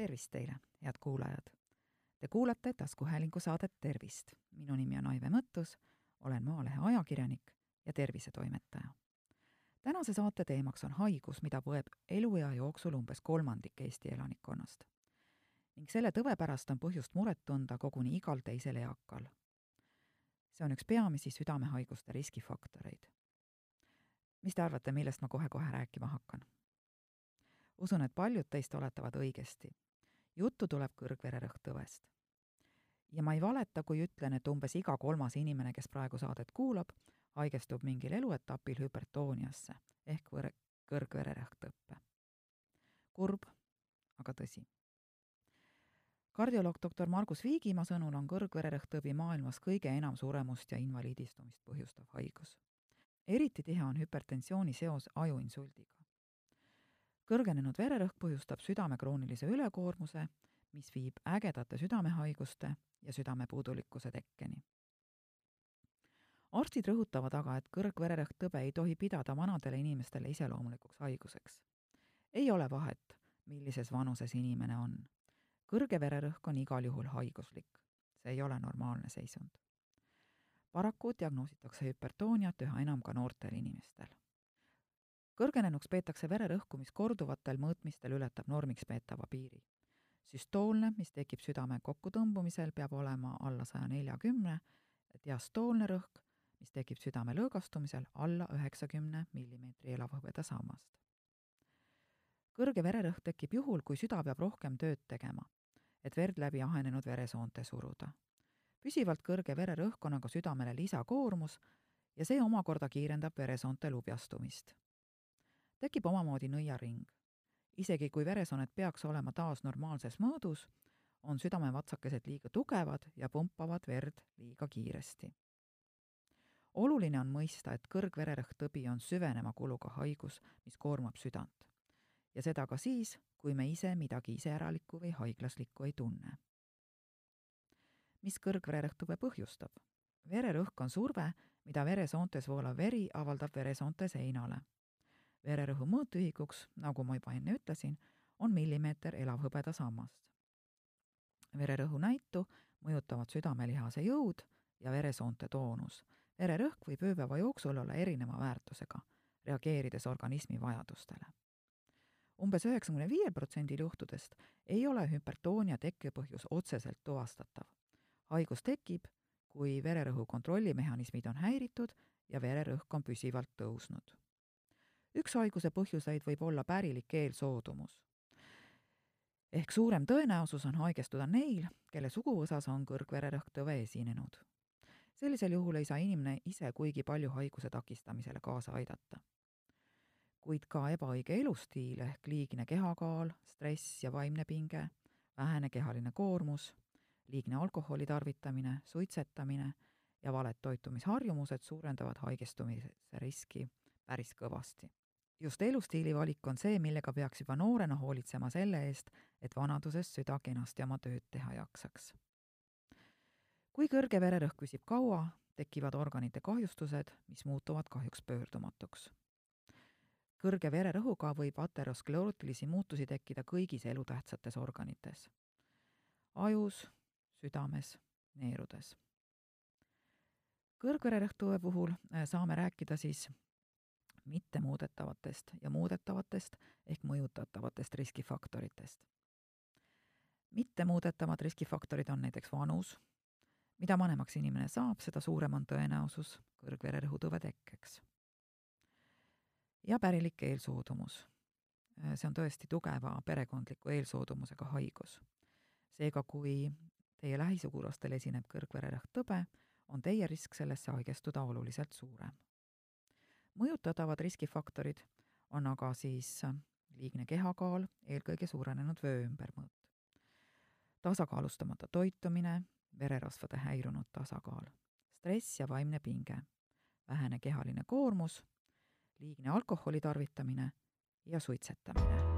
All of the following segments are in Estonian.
tervist teile, head kuulajad! Te kuulate taskuhäälingu saadet Tervist. minu nimi on Aive Mõttus, olen Maalehe ajakirjanik ja tervisetoimetaja. tänase saate teemaks on haigus, mida põeb eluea jooksul umbes kolmandik Eesti elanikkonnast. ning selle tõve pärast on põhjust muret tunda koguni igal teisel eakal. see on üks peamisi südamehaiguste riskifaktoreid. mis te arvate, millest ma kohe-kohe rääkima hakkan? usun, et paljud teist oletavad õigesti. Juttu tuleb kõrgvererõhktõvest. ja ma ei valeta, kui ütlen, et umbes iga kolmas inimene, kes praegu saadet kuulab, haigestub mingil eluetapil hüpertooniasse ehk võr-, kõrgvererõhktõppe. kurb, aga tõsi. kardioloog doktor Margus Viigimaa sõnul on kõrgvererõhktõbi maailmas kõige enam suremust ja invaliidistumist põhjustav haigus. eriti tihe on hüpertensiooni seos ajuinsuldiga kõrgenenud vererõhk põhjustab südame kroonilise ülekoormuse, mis viib ägedate südamehaiguste ja südamepuudulikkuse tekkeni. arstid rõhutavad aga, et kõrgvererõhktõbe ei tohi pidada vanadele inimestele iseloomulikuks haiguseks. ei ole vahet, millises vanuses inimene on. kõrge vererõhk on igal juhul haiguslik. see ei ole normaalne seisund. paraku diagnoositakse hüpertooniat üha enam ka noortel inimestel kõrgenenuks peetakse vererõhku, mis korduvatel mõõtmistel ületab normiks peetava piiri. süstoolne, mis tekib südame kokkutõmbumisel, peab olema alla saja neljakümne, diastoolne rõhk, mis tekib südame lõõgastumisel alla üheksakümne millimeetri elavhõbeda sammast. kõrge vererõhk tekib juhul, kui süda peab rohkem tööd tegema, et verd läbi ahenenud veresoonte suruda. püsivalt kõrge vererõhk on aga südamele lisakoormus ja see omakorda kiirendab veresoonte lubjastumist tekib omamoodi nõiaring. isegi kui veresoonet peaks olema taas normaalses mõõdus, on südamevatsakesed liiga tugevad ja pumpavad verd liiga kiiresti. oluline on mõista, et kõrgvererõhktõbi on süveneva kuluga haigus, mis koormab südant. ja seda ka siis, kui me ise midagi iseäralikku või haiglaslikku ei tunne. mis kõrgvererõhktõbe põhjustab? vererõhk on surve, mida veresoontes voolav veri avaldab veresoonte seinale vererõhu mõõtühikuks, nagu ma juba enne ütlesin, on millimeeter elavhõbeda sammast. vererõhu näitu mõjutavad südamelihase jõud ja veresoonte toonus. vererõhk võib ööpäeva jooksul olla erineva väärtusega, reageerides organismi vajadustele. umbes üheksakümne viiel protsendil juhtudest ei ole hüpertoonia tekkepõhjus otseselt tuvastatav. haigus tekib, kui vererõhu kontrollimehhanismid on häiritud ja vererõhk on püsivalt tõusnud üks haiguse põhjuseid võib olla pärilik eelsoodumus. ehk suurem tõenäosus on haigestuda neil, kelle suguvõsas on kõrgvererõhktõve esinenud. sellisel juhul ei saa inimene ise kuigi palju haiguse takistamisele kaasa aidata. kuid ka ebaõige elustiil ehk liigne kehakaal, stress ja vaimne pinge, vähene kehaline koormus, liigne alkoholi tarvitamine, suitsetamine ja valed toitumisharjumused suurendavad haigestumise riski päris kõvasti just elustiili valik on see, millega peaks juba noorena hoolitsema selle eest, et vanaduses süda kenasti oma tööd teha jaksaks. kui kõrge vererõhk püsib kaua, tekivad organite kahjustused, mis muutuvad kahjuks pöördumatuks. kõrge vererõhuga võib aterosklerootilisi muutusi tekkida kõigis elutähtsates organites. ajus, südames, neerudes. kõrgvererõhktõve puhul äh, saame rääkida siis mittemuudetavatest ja muudetavatest ehk mõjutatavatest riskifaktoritest. mittemuudetavad riskifaktorid on näiteks vanus, mida vanemaks inimene saab, seda suurem on tõenäosus kõrgvererõhutõve tekkeks. ja pärilik eelsoodumus. see on tõesti tugeva perekondliku eelsoodumusega haigus. seega, kui teie lähisugulastel esineb kõrgvererõhktõbe, on teie risk sellesse haigestuda oluliselt suurem mõjutatavad riskifaktorid on aga siis äh, liigne kehakaal, eelkõige suurenenud vöö ümbermõõt. tasakaalustamata toitumine, vererasvade häirunud tasakaal, stress ja vaimne pinge, vähene kehaline koormus, liigne alkoholi tarvitamine ja suitsetamine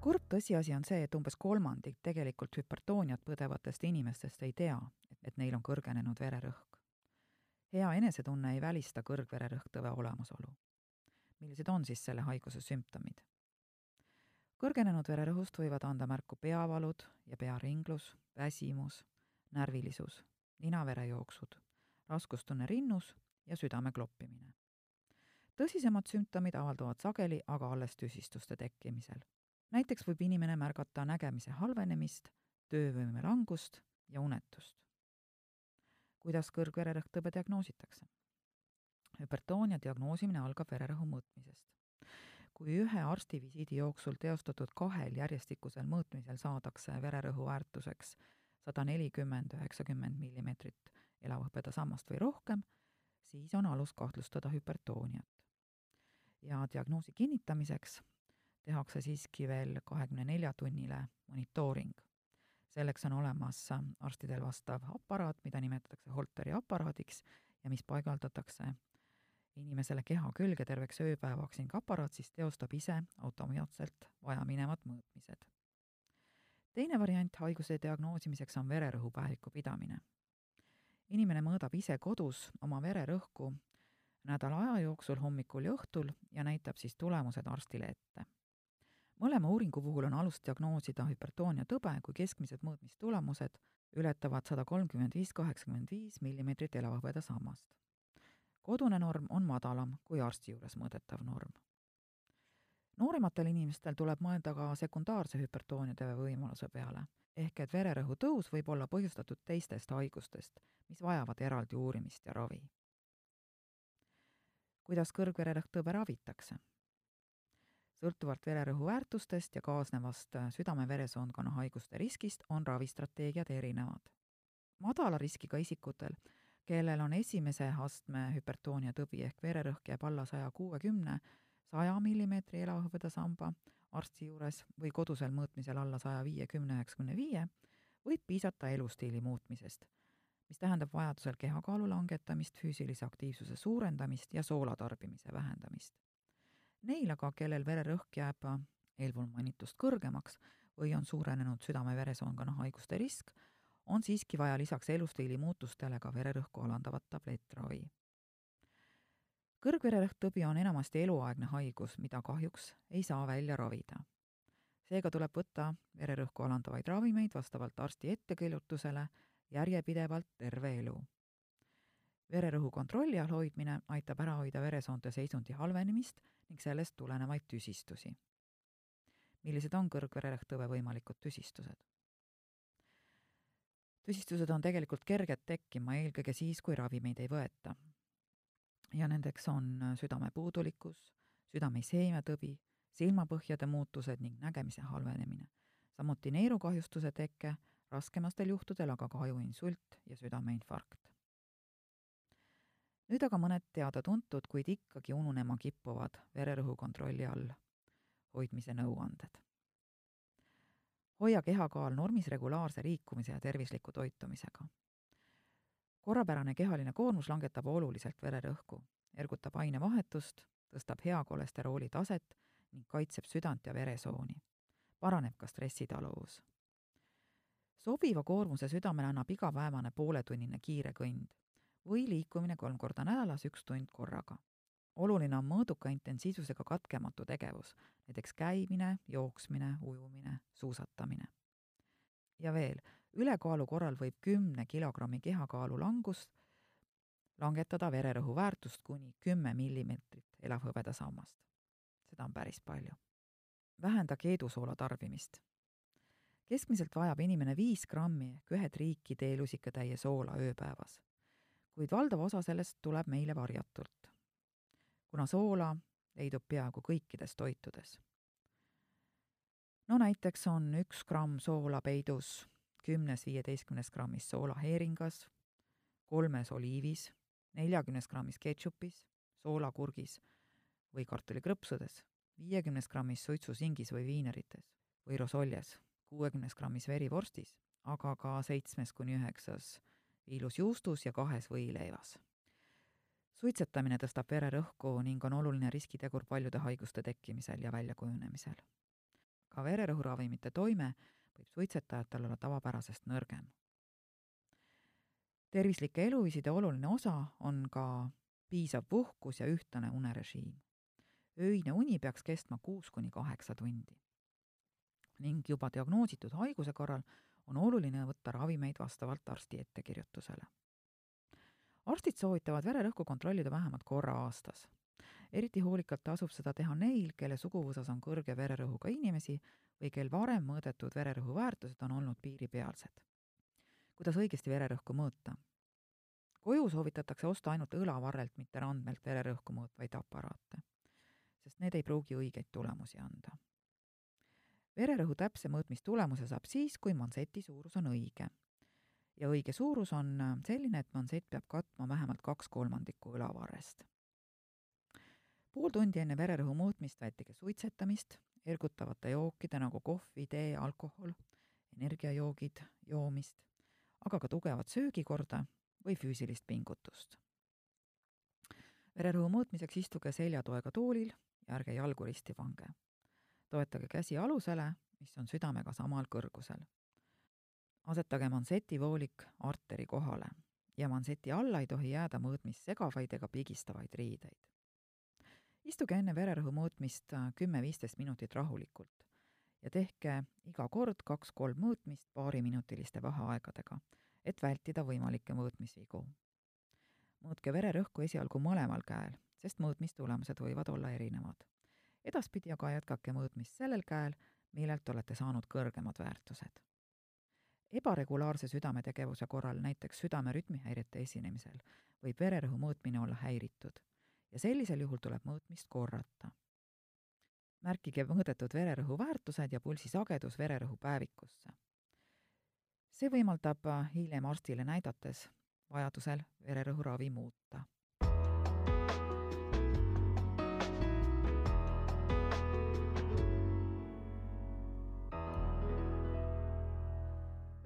kurb tõsiasi on see, et umbes kolmandik tegelikult hüpertooniat põdevatest inimestest ei tea, et neil on kõrgenenud vererõhk. hea enesetunne ei välista kõrgvererõhktõve olemasolu. millised on siis selle haiguse sümptomid? kõrgenenud vererõhust võivad anda märku peavalud ja pearinglus, väsimus, närvilisus, ninaverejooksud, raskustunne rinnus ja südame kloppimine. tõsisemad sümptomid avalduvad sageli aga alles tüsistuste tekkimisel. Näiteks võib inimene märgata nägemise halvenemist, töövõime langust ja unetust. kuidas kõrgvererõhktõbe diagnoositakse? hüpertoonia diagnoosimine algab vererõhu mõõtmisest. kui ühe arstivisiidi jooksul teostatud kahel järjestikusel mõõtmisel saadakse vererõhu väärtuseks sada nelikümmend, üheksakümmend millimeetrit elavhõbedasammast või rohkem, siis on alust kahtlustada hüpertooniat. ja diagnoosi kinnitamiseks tehakse siiski veel kahekümne nelja tunnile monitooring selleks on olemas arstidel vastav aparaat, mida nimetatakse Holteri aparaadiks ja mis paigaldatakse inimesele keha külge terveks ööpäevaks ning aparaat siis teostab ise automaatselt vajaminevad mõõtmised. teine variant haiguse diagnoosimiseks on vererõhupäeviku pidamine. inimene mõõdab ise kodus oma vererõhku nädala aja jooksul hommikul ja õhtul ja näitab siis tulemused arstile ette mõlema uuringu puhul on alust diagnoosida hüpertoonia tõbe, kui keskmised mõõtmistulemused ületavad sada kolmkümmend viis, kaheksakümmend viis millimeetrit elavhõbeda sammast. kodune norm on madalam kui arsti juures mõõdetav norm. noorematel inimestel tuleb mõelda ka sekundaarse hüpertoonia tõve võimaluse peale, ehk et vererõhu tõus võib olla põhjustatud teistest haigustest, mis vajavad eraldi uurimist ja ravi. kuidas kõrgvererõhktõbe ravitakse? Sõltuvalt vererõhu väärtustest ja kaasnevast äh, südame-veresoonkonna haiguste riskist on ravistrateegiad erinevad. madala riskiga isikutel, kellel on esimese astme hüpertoonia tõbi ehk vererõhk jääb alla saja kuuekümne, saja millimeetri elavhõbedasamba arsti juures või kodusel mõõtmisel alla saja viiekümne, üheksakümne viie, võib piisata elustiili muutmisest, mis tähendab vajadusel kehakaalu langetamist, füüsilise aktiivsuse suurendamist ja soolatarbimise vähendamist Neil aga, kellel vererõhk jääb eelpool mainitust kõrgemaks või on suurenenud südame-veresoonkonna haiguste risk, on siiski vaja lisaks elustiili muutustele ka vererõhku alandavat tablettravi. kõrgvererõhktõbi on enamasti eluaegne haigus, mida kahjuks ei saa välja ravida. seega tuleb võtta vererõhku alandavaid ravimeid vastavalt arsti ettekirjutusele järjepidevalt terve elu vererõhu kontrolli all hoidmine aitab ära hoida veresoonte seisundi halvenemist ning sellest tulenevaid tüsistusi. millised on kõrgvererõhktõve võimalikud tüsistused? tüsistused on tegelikult kerged tekkima eelkõige siis, kui ravimeid ei võeta. ja nendeks on südame puudulikkus, südame iseemiatõbi, silmapõhjade muutused ning nägemise halvenemine, samuti neerukahjustuse teke, raskemastel juhtudel aga ka ajuinsult ja südameinfarkt nüüd aga mõned teada-tuntud, kuid ikkagi ununema kippuvad vererõhu kontrolli all hoidmise nõuanded. hoia kehakaal normis regulaarse liikumise ja tervisliku toitumisega. korrapärane kehaline koormus langetab oluliselt vererõhku, ergutab ainevahetust, tõstab hea kolesterooli taset ning kaitseb südant ja veresooni. paraneb ka stressitaluvus. sobiva koormuse südamele annab igapäevane pooletunnine kiire kõnd või liikumine kolm korda nädalas, üks tund korraga. oluline on mõõduka intensiivsusega katkematu tegevus, näiteks käimine, jooksmine, ujumine, suusatamine. ja veel, ülekaalu korral võib kümne kilogrammi kehakaalu langus langetada vererõhu väärtust kuni kümme millimeetrit elavhõbedasammast. seda on päris palju. vähenda keedusoola tarbimist keskmiselt vajab inimene viis grammi ehk ühe triiki teelusikatäie soola ööpäevas kuid valdav osa sellest tuleb meile varjatult, kuna soola leidub peaaegu kõikides toitudes. no näiteks on üks gramm soola peidus kümnes viieteistkümnes grammis soolaheeringas, kolmes oliivis, neljakümnes grammis ketšupis, soolakurgis või kartulikrõpsudes, viiekümnes grammis suitsusingis või viinerites või rosoljes, kuuekümnes grammis verivorstis, aga ka seitsmes kuni üheksas ilus juustus ja kahes võileivas. suitsetamine tõstab vererõhku ning on oluline riskitegur paljude haiguste tekkimisel ja väljakujunemisel. ka vererõhuravimite toime võib suitsetajatel olla tavapärasest nõrgem. tervislike eluviiside oluline osa on ka piisav puhkus ja ühtlane unerežiim. öine uni peaks kestma kuus kuni kaheksa tundi. ning juba diagnoositud haiguse korral on oluline võtta ravimeid vastavalt arsti ettekirjutusele. arstid soovitavad vererõhku kontrollida vähemalt korra aastas. eriti hoolikalt tasub seda teha neil, kelle suguvõsas on kõrge vererõhuga inimesi või kel varem mõõdetud vererõhu väärtused on olnud piiripealsed kuidas õigesti vererõhku mõõta. koju soovitatakse osta ainult õlavarrelt, mitte randmelt vererõhku mõõtvaid aparaate, sest need ei pruugi õigeid tulemusi anda. Vererõhu täpse mõõtmistulemuse saab siis, kui manseti suurus on õige. ja õige suurus on selline, et mansett peab katma vähemalt kaks kolmandikku õlavarrest. pool tundi enne vererõhu mõõtmist vältige suitsetamist, ergutavate jookide nagu kohvi, tee, alkohol, energiajoogid joomist aga ka tugevat söögikorda või füüsilist pingutust. vererõhu mõõtmiseks istuge seljatoega toolil ja ärge jalgu risti pange. Toetage käsi alusele, mis on südamega samal kõrgusel. asetage mansetivoolik arteri kohale ja manseti alla ei tohi jääda mõõtmist segavaid ega pigistavaid riideid. istuge enne vererõhu mõõtmist kümme-viisteist minutit rahulikult ja tehke iga kord kaks-kolm mõõtmist paariminutiliste vaheaegadega, et vältida võimalikke mõõtmisvigu. mõõtke vererõhku esialgu mõlemal käel, sest mõõtmistulemused võivad olla erinevad. Edaspidi aga jätkake mõõtmist sellel käel, millelt olete saanud kõrgemad väärtused. ebaregulaarse südametegevuse korral, näiteks südame rütmihäirete esinemisel, võib vererõhu mõõtmine olla häiritud ja sellisel juhul tuleb mõõtmist korrata märkige mõõdetud vererõhu väärtused ja pulsisagedus vererõhu päevikusse. see võimaldab äh, hiljem arstile näidates vajadusel vererõhuravi muuta.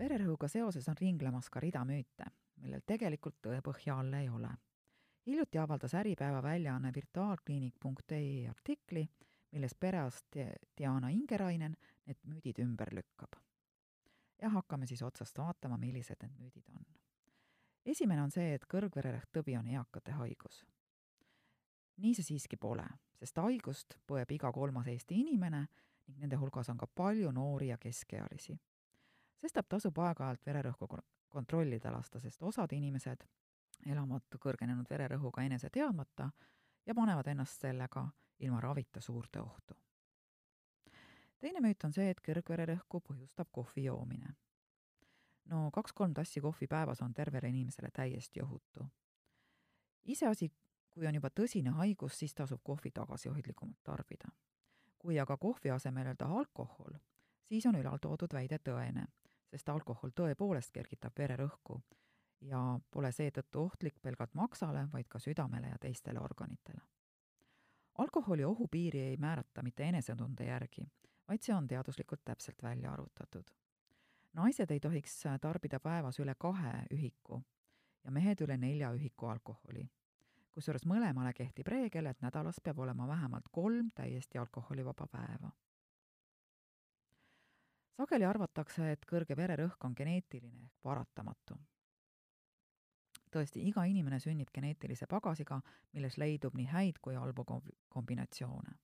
Vererõhuga seoses on ringlemas ka rida müüte, millel tegelikult tõepõhja all ei ole. hiljuti avaldas Äripäeva väljaanne virtuaalkliinik.ee artikli, milles perearst Diana Ingerainen need müüdid ümber lükkab. ja hakkame siis otsast vaatama, millised need müüdid on. esimene on see, et kõrgvererõhktõbi on eakate haigus. nii see siiski pole, sest haigust põeb iga kolmas Eesti inimene ning nende hulgas on ka palju noori ja keskealisi. Sestap tasub aeg-ajalt vererõhku kontrollida lasta, sest osad inimesed elavad kõrgenenud vererõhuga enese teadmata ja panevad ennast sellega ilma ravita suurde ohtu. teine müüt on see, et kõrgvererõhku põhjustab kohvi joomine. no kaks-kolm tassi kohvi päevas on tervele inimesele täiesti ohutu. iseasi, kui on juba tõsine haigus, siis tasub kohvi tagasihoidlikumalt tarbida. kui aga kohvi asemel öelda alkohol, siis on ülaltoodud väide tõene, sest alkohol tõepoolest kergitab vererõhku ja pole seetõttu ohtlik pelgalt maksale, vaid ka südamele ja teistele organitele alkoholi ohupiiri ei määrata mitte enesetunde järgi, vaid see on teaduslikult täpselt välja arvutatud. naised ei tohiks tarbida päevas üle kahe ühiku ja mehed üle nelja ühiku alkoholi. kusjuures mõlemale kehtib reegel, et nädalas peab olema vähemalt kolm täiesti alkoholivaba päeva. Sageli arvatakse, et kõrge vererõhk on geneetiline ehk paratamatu tõesti, iga inimene sünnib geneetilise pagasiga, milles leidub nii häid kui halbu kombinatsioone.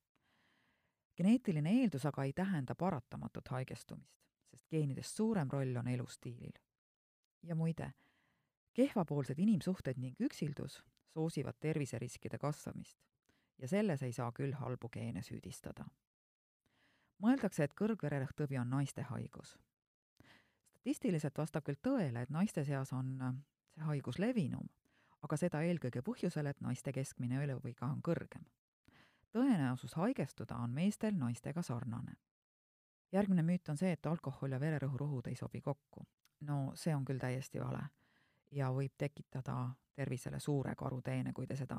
geneetiline eeldus aga ei tähenda paratamatut haigestumist, sest geenidest suurem roll on elustiilil. ja muide, kehvapoolsed inimsuhted ning üksildus soosivad terviseriskide kasvamist ja selles ei saa küll halbu geene süüdistada. Mõeldakse, et kõrgvererõhktõbi on naiste haigus. statistiliselt vastab küll tõele, et naiste seas on see haigus levinum, aga seda eelkõige põhjusel, et naiste keskmine eluiga on kõrgem. tõenäosus haigestuda on meestel naistega sarnane. järgmine müüt on see, et alkohol ja vererõhurohud ei sobi kokku. no see on küll täiesti vale ja võib tekitada tervisele suure karuteene, kui te seda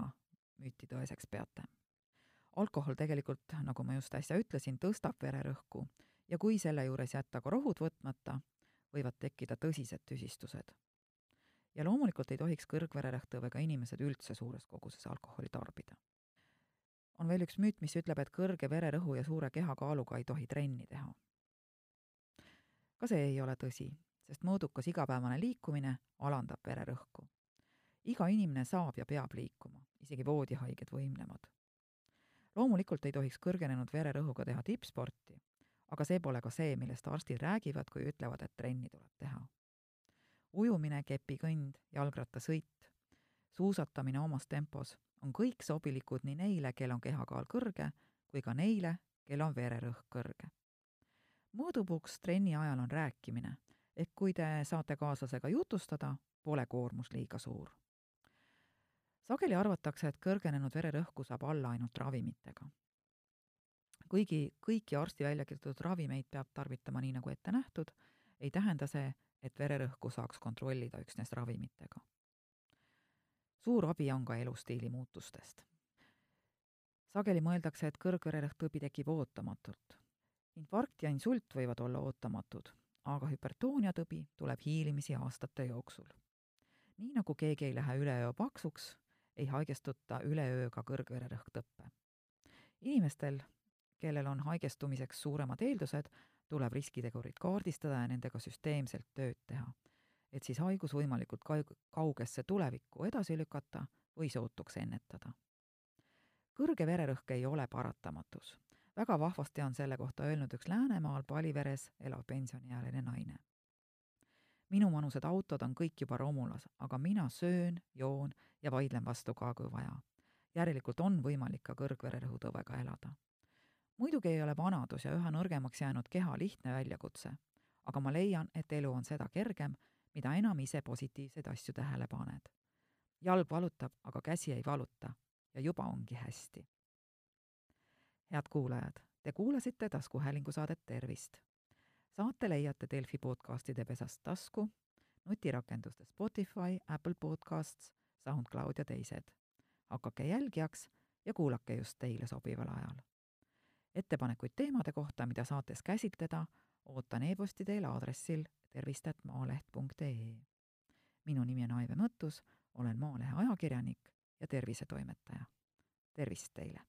müüti tõeseks peate. Alkohol tegelikult, nagu ma just äsja ütlesin, tõstab vererõhku ja kui selle juures jätta ka rohud võtmata, võivad tekkida tõsised tüsistused ja loomulikult ei tohiks kõrgvererõhktõvega inimesed üldse suures koguses alkoholi tarbida. on veel üks müüt, mis ütleb, et kõrge vererõhu ja suure kehakaaluga ei tohi trenni teha. ka see ei ole tõsi, sest mõõdukas igapäevane liikumine alandab vererõhku. iga inimene saab ja peab liikuma, isegi voodihaiged võimlevad. Loomulikult ei tohiks kõrgenenud vererõhuga teha tippsporti, aga see pole ka see, millest arstid räägivad, kui ütlevad, et trenni tuleb teha. ujumine, kepikõnd, jalgrattasõit, suusatamine omas tempos on kõik sobilikud nii neile, kel on kehakaal kõrge, kui ka neile, kel on vererõhk kõrge. mõõdupuuks trenni ajal on rääkimine, ehk kui te saate kaaslasega jutustada, pole koormus liiga suur. Sageli arvatakse, et kõrgenenud vererõhku saab alla ainult ravimitega. kuigi kõiki arsti välja kirjutatud ravimeid peab tarvitama nii, nagu ette nähtud, ei tähenda see, et vererõhku saaks kontrollida üksnes ravimitega suur abi on ka elustiili muutustest. sageli mõeldakse, et kõrgvererõhktõbi tekib ootamatult. infarkt ja insult võivad olla ootamatud, aga hüpertooniatõbi tuleb hiilimisi aastate jooksul. nii nagu keegi ei lähe üleöö paksuks, ei haigestuta üleöö ka kõrgvererõhktõppe. inimestel, kellel on haigestumiseks suuremad eeldused, tuleb riskitegurid kaardistada ja nendega süsteemselt tööd teha et siis haigus võimalikult kaugesse tulevikku edasi lükata või sootuks ennetada. kõrge vererõhk ei ole paratamatus. väga vahvasti on selle kohta öelnud üks Läänemaal Paliveres elav pensioniealine naine. Minuvanused autod on kõik juba romulas, aga mina söön, joon ja vaidlen vastu ka, kui vaja. järelikult on võimalik ka kõrgvererõhutõvega elada. muidugi ei ole vanadus ja üha nõrgemaks jäänud keha lihtne väljakutse, aga ma leian, et elu on seda kergem, mida enam ise positiivseid asju tähele paned. jalg valutab, aga käsi ei valuta ja juba ongi hästi. head kuulajad, te kuulasite taskuhäälingu saadet Tervist. Saate leiate Delfi podcastide pesast tasku, nutirakenduste Spotify, Apple Podcasts, SoundCloud ja teised. hakake jälgijaks ja kuulake just teile sobival ajal. ettepanekuid teemade kohta, mida saates käsitleda, ootan e-posti teile aadressil tervist.maaleht.ee. minu nimi on Aive Mõttus, olen Maalehe ajakirjanik ja tervisetoimetaja. tervist teile!